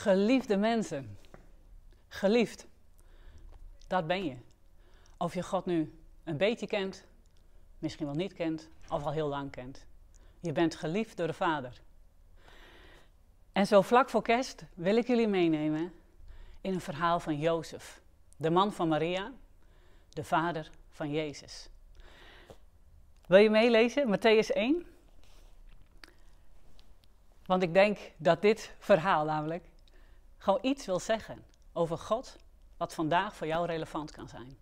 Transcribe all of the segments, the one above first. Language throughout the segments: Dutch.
Geliefde mensen. Geliefd. Dat ben je. Of je God nu een beetje kent, misschien wel niet kent, of al heel lang kent. Je bent geliefd door de Vader. En zo vlak voor kerst wil ik jullie meenemen in een verhaal van Jozef, de man van Maria, de vader van Jezus. Wil je meelezen? Matthäus 1. Want ik denk dat dit verhaal namelijk gewoon iets wil zeggen over God, wat vandaag voor jou relevant kan zijn.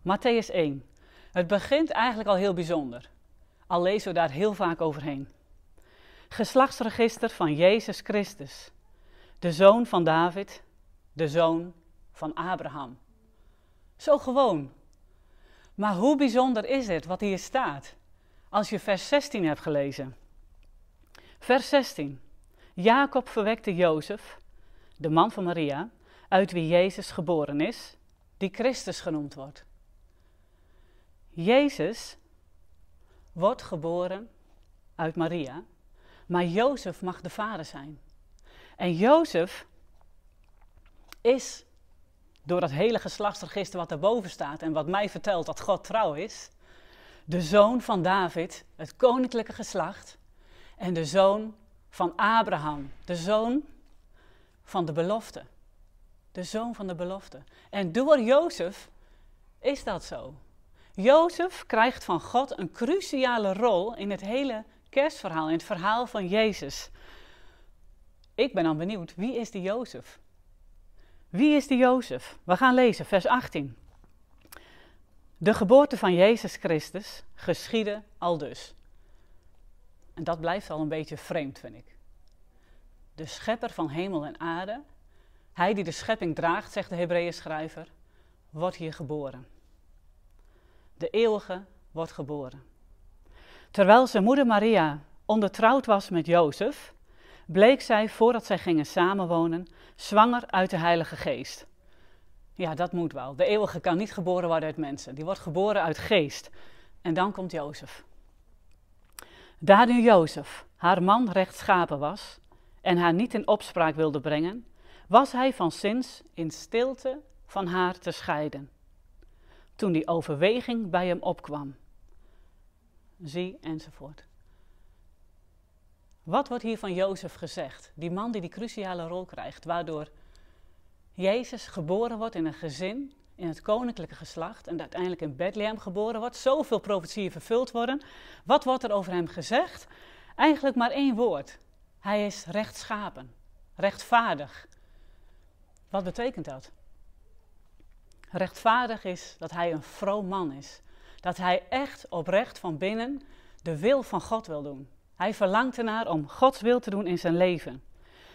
Matthäus 1. Het begint eigenlijk al heel bijzonder. Al lezen we daar heel vaak overheen. Geslachtsregister van Jezus Christus, de zoon van David, de zoon van Abraham. Zo gewoon. Maar hoe bijzonder is het wat hier staat? Als je vers 16 hebt gelezen. Vers 16. Jacob verwekte Jozef, de man van Maria, uit wie Jezus geboren is, die Christus genoemd wordt. Jezus wordt geboren uit Maria, maar Jozef mag de vader zijn. En Jozef is door dat hele geslachtsregister wat daarboven staat en wat mij vertelt dat God trouw is, de zoon van David, het koninklijke geslacht, en de zoon van Abraham, de zoon van de belofte. De zoon van de belofte. En door Jozef is dat zo. Jozef krijgt van God een cruciale rol in het hele kerstverhaal, in het verhaal van Jezus. Ik ben dan benieuwd, wie is die Jozef? Wie is die Jozef? We gaan lezen, vers 18. De geboorte van Jezus Christus geschiedde al dus. En dat blijft al een beetje vreemd, vind ik. De schepper van hemel en aarde, hij die de schepping draagt, zegt de Hebreeën schrijver, wordt hier geboren. De eeuwige wordt geboren. Terwijl zijn moeder Maria ondertrouwd was met Jozef, bleek zij voordat zij gingen samenwonen zwanger uit de Heilige Geest. Ja, dat moet wel. De eeuwige kan niet geboren worden uit mensen. Die wordt geboren uit geest. En dan komt Jozef. Daar nu Jozef, haar man, rechtschapen was en haar niet in opspraak wilde brengen, was hij van zins in stilte van haar te scheiden. Toen die overweging bij hem opkwam. Zie enzovoort. Wat wordt hier van Jozef gezegd? Die man die die cruciale rol krijgt, waardoor Jezus geboren wordt in een gezin, in het koninklijke geslacht en uiteindelijk in Bethlehem geboren wordt. Zoveel profetieën vervuld worden. Wat wordt er over hem gezegd? Eigenlijk maar één woord. Hij is rechtschapen, rechtvaardig. Wat betekent dat? Rechtvaardig is dat hij een vroom man is. Dat hij echt oprecht van binnen de wil van God wil doen. Hij verlangt ernaar om Gods wil te doen in zijn leven.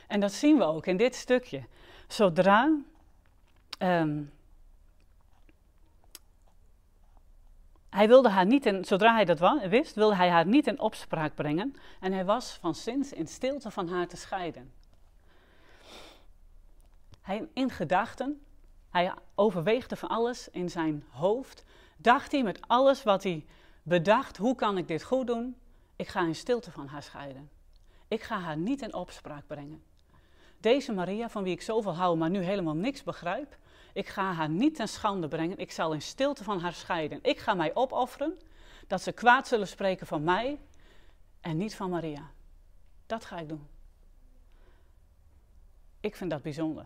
En dat zien we ook in dit stukje. Zodra. Um, hij wilde haar niet in, zodra hij dat wist, wilde hij haar niet in opspraak brengen. En hij was van zins in stilte van haar te scheiden. Hij in gedachten, hij overweegde van alles in zijn hoofd. Dacht hij met alles wat hij bedacht: hoe kan ik dit goed doen? Ik ga in stilte van haar scheiden. Ik ga haar niet in opspraak brengen. Deze Maria, van wie ik zoveel hou, maar nu helemaal niks begrijp, ik ga haar niet ten schande brengen. Ik zal in stilte van haar scheiden. Ik ga mij opofferen dat ze kwaad zullen spreken van mij en niet van Maria. Dat ga ik doen. Ik vind dat bijzonder.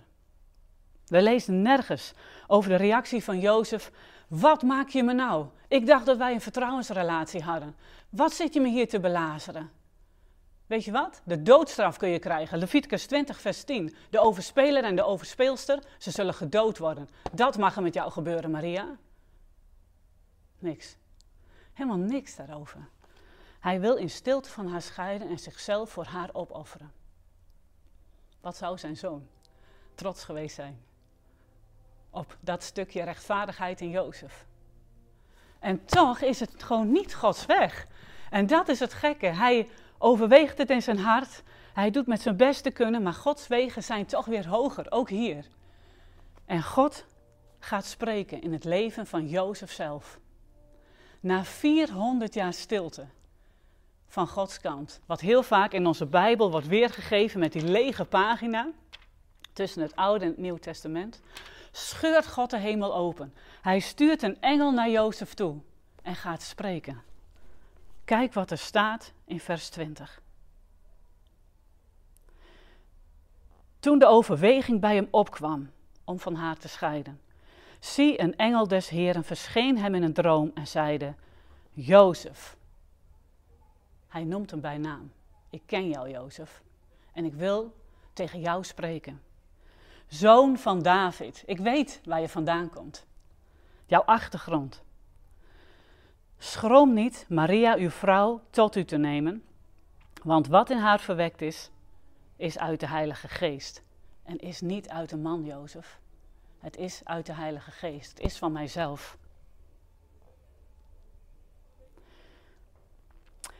We lezen nergens over de reactie van Jozef. Wat maak je me nou? Ik dacht dat wij een vertrouwensrelatie hadden. Wat zit je me hier te belazeren? Weet je wat? De doodstraf kun je krijgen. Leviticus 20, vers 10. De overspeler en de overspeelster, ze zullen gedood worden. Dat mag er met jou gebeuren, Maria. Niks. Helemaal niks daarover. Hij wil in stilte van haar scheiden en zichzelf voor haar opofferen. Wat zou zijn zoon trots geweest zijn op dat stukje rechtvaardigheid in Jozef? En toch is het gewoon niet Gods weg. En dat is het gekke. Hij overweegt het in zijn hart. Hij doet met zijn best te kunnen, maar Gods wegen zijn toch weer hoger, ook hier. En God gaat spreken in het leven van Jozef zelf. Na 400 jaar stilte van Gods kant, wat heel vaak in onze Bijbel wordt weergegeven met die lege pagina. tussen het Oude en het Nieuwe Testament, scheurt God de hemel open. Hij stuurt een engel naar Jozef toe en gaat spreken. Kijk wat er staat in vers 20. Toen de overweging bij hem opkwam om van haar te scheiden, zie een engel des Heren verscheen hem in een droom en zeide: Jozef. Hij noemt hem bij naam. Ik ken jou, Jozef, en ik wil tegen jou spreken. Zoon van David, ik weet waar je vandaan komt. Jouw achtergrond. Schroom niet Maria, uw vrouw, tot u te nemen, want wat in haar verwekt is, is uit de Heilige Geest. En is niet uit de man, Jozef. Het is uit de Heilige Geest. Het is van mijzelf.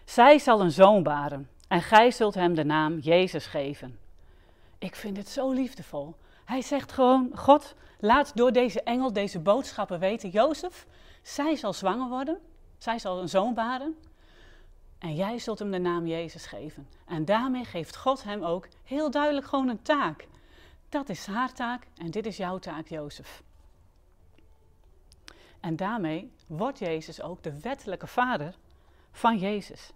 Zij zal een zoon baren en gij zult hem de naam Jezus geven. Ik vind het zo liefdevol. Hij zegt gewoon: God, laat door deze engel deze boodschappen weten. Jozef, zij zal zwanger worden. Zij zal een zoon baren. En jij zult hem de naam Jezus geven. En daarmee geeft God hem ook heel duidelijk gewoon een taak. Dat is haar taak en dit is jouw taak, Jozef. En daarmee wordt Jezus ook de wettelijke vader van Jezus.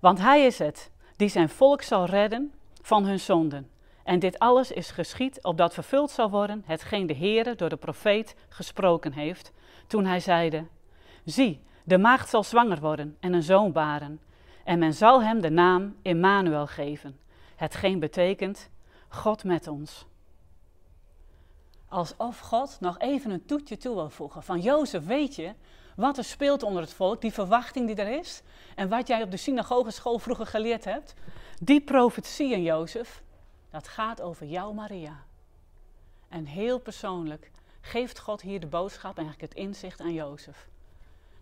Want hij is het die zijn volk zal redden van hun zonden. En dit alles is geschied opdat vervuld zal worden hetgeen de Heere door de profeet gesproken heeft, toen hij zeide, Zie, de maagd zal zwanger worden en een zoon baren, en men zal hem de naam Immanuel geven, hetgeen betekent God met ons. Alsof God nog even een toetje toe wil voegen. Van Jozef, weet je wat er speelt onder het volk, die verwachting die er is, en wat jij op de synagogeschool vroeger geleerd hebt? Die profetie in Jozef, dat gaat over jou, Maria. En heel persoonlijk geeft God hier de boodschap en eigenlijk het inzicht aan Jozef.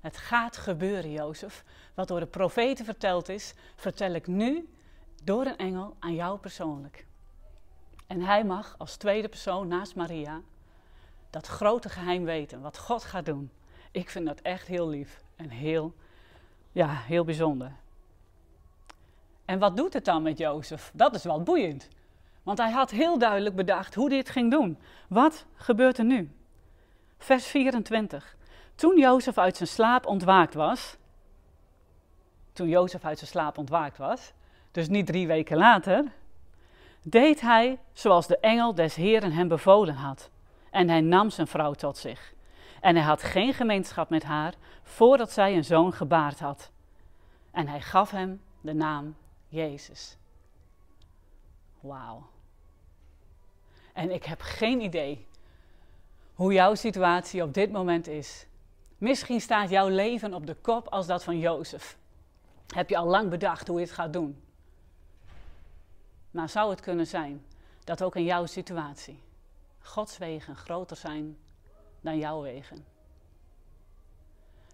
Het gaat gebeuren, Jozef. Wat door de profeten verteld is, vertel ik nu door een engel aan jou persoonlijk. En hij mag als tweede persoon naast Maria dat grote geheim weten, wat God gaat doen. Ik vind dat echt heel lief en heel, ja, heel bijzonder. En wat doet het dan met Jozef? Dat is wel boeiend. Want hij had heel duidelijk bedacht hoe het ging doen. Wat gebeurt er nu? Vers 24. Toen Jozef uit zijn slaap ontwaakt was. Toen Jozef uit zijn slaap ontwaakt was. Dus niet drie weken later. Deed hij zoals de engel des Heren hem bevolen had. En hij nam zijn vrouw tot zich. En hij had geen gemeenschap met haar voordat zij een zoon gebaard had. En hij gaf hem de naam Jezus. Wauw. En ik heb geen idee hoe jouw situatie op dit moment is. Misschien staat jouw leven op de kop als dat van Jozef. Heb je al lang bedacht hoe je het gaat doen? Maar zou het kunnen zijn dat ook in jouw situatie Gods wegen groter zijn dan jouw wegen?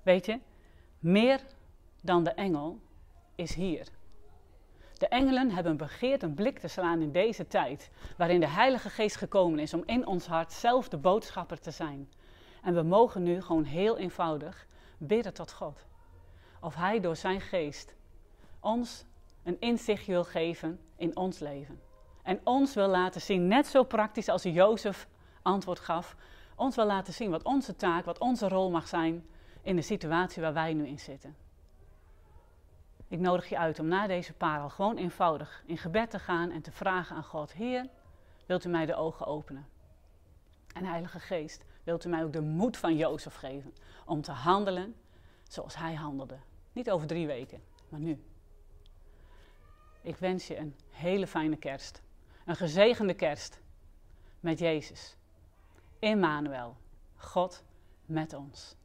Weet je, meer dan de engel is hier. De engelen hebben begeerd een blik te slaan in deze tijd, waarin de Heilige Geest gekomen is om in ons hart zelf de boodschapper te zijn. En we mogen nu gewoon heel eenvoudig bidden tot God. Of Hij door Zijn Geest ons een inzicht wil geven in ons leven. En ons wil laten zien, net zo praktisch als Jozef antwoord gaf, ons wil laten zien wat onze taak, wat onze rol mag zijn in de situatie waar wij nu in zitten. Ik nodig je uit om na deze parel gewoon eenvoudig in gebed te gaan en te vragen aan God: Heer, wilt u mij de ogen openen? En Heilige Geest, wilt u mij ook de moed van Jozef geven om te handelen zoals hij handelde? Niet over drie weken, maar nu. Ik wens je een hele fijne kerst. Een gezegende kerst met Jezus. Immanuel, God met ons.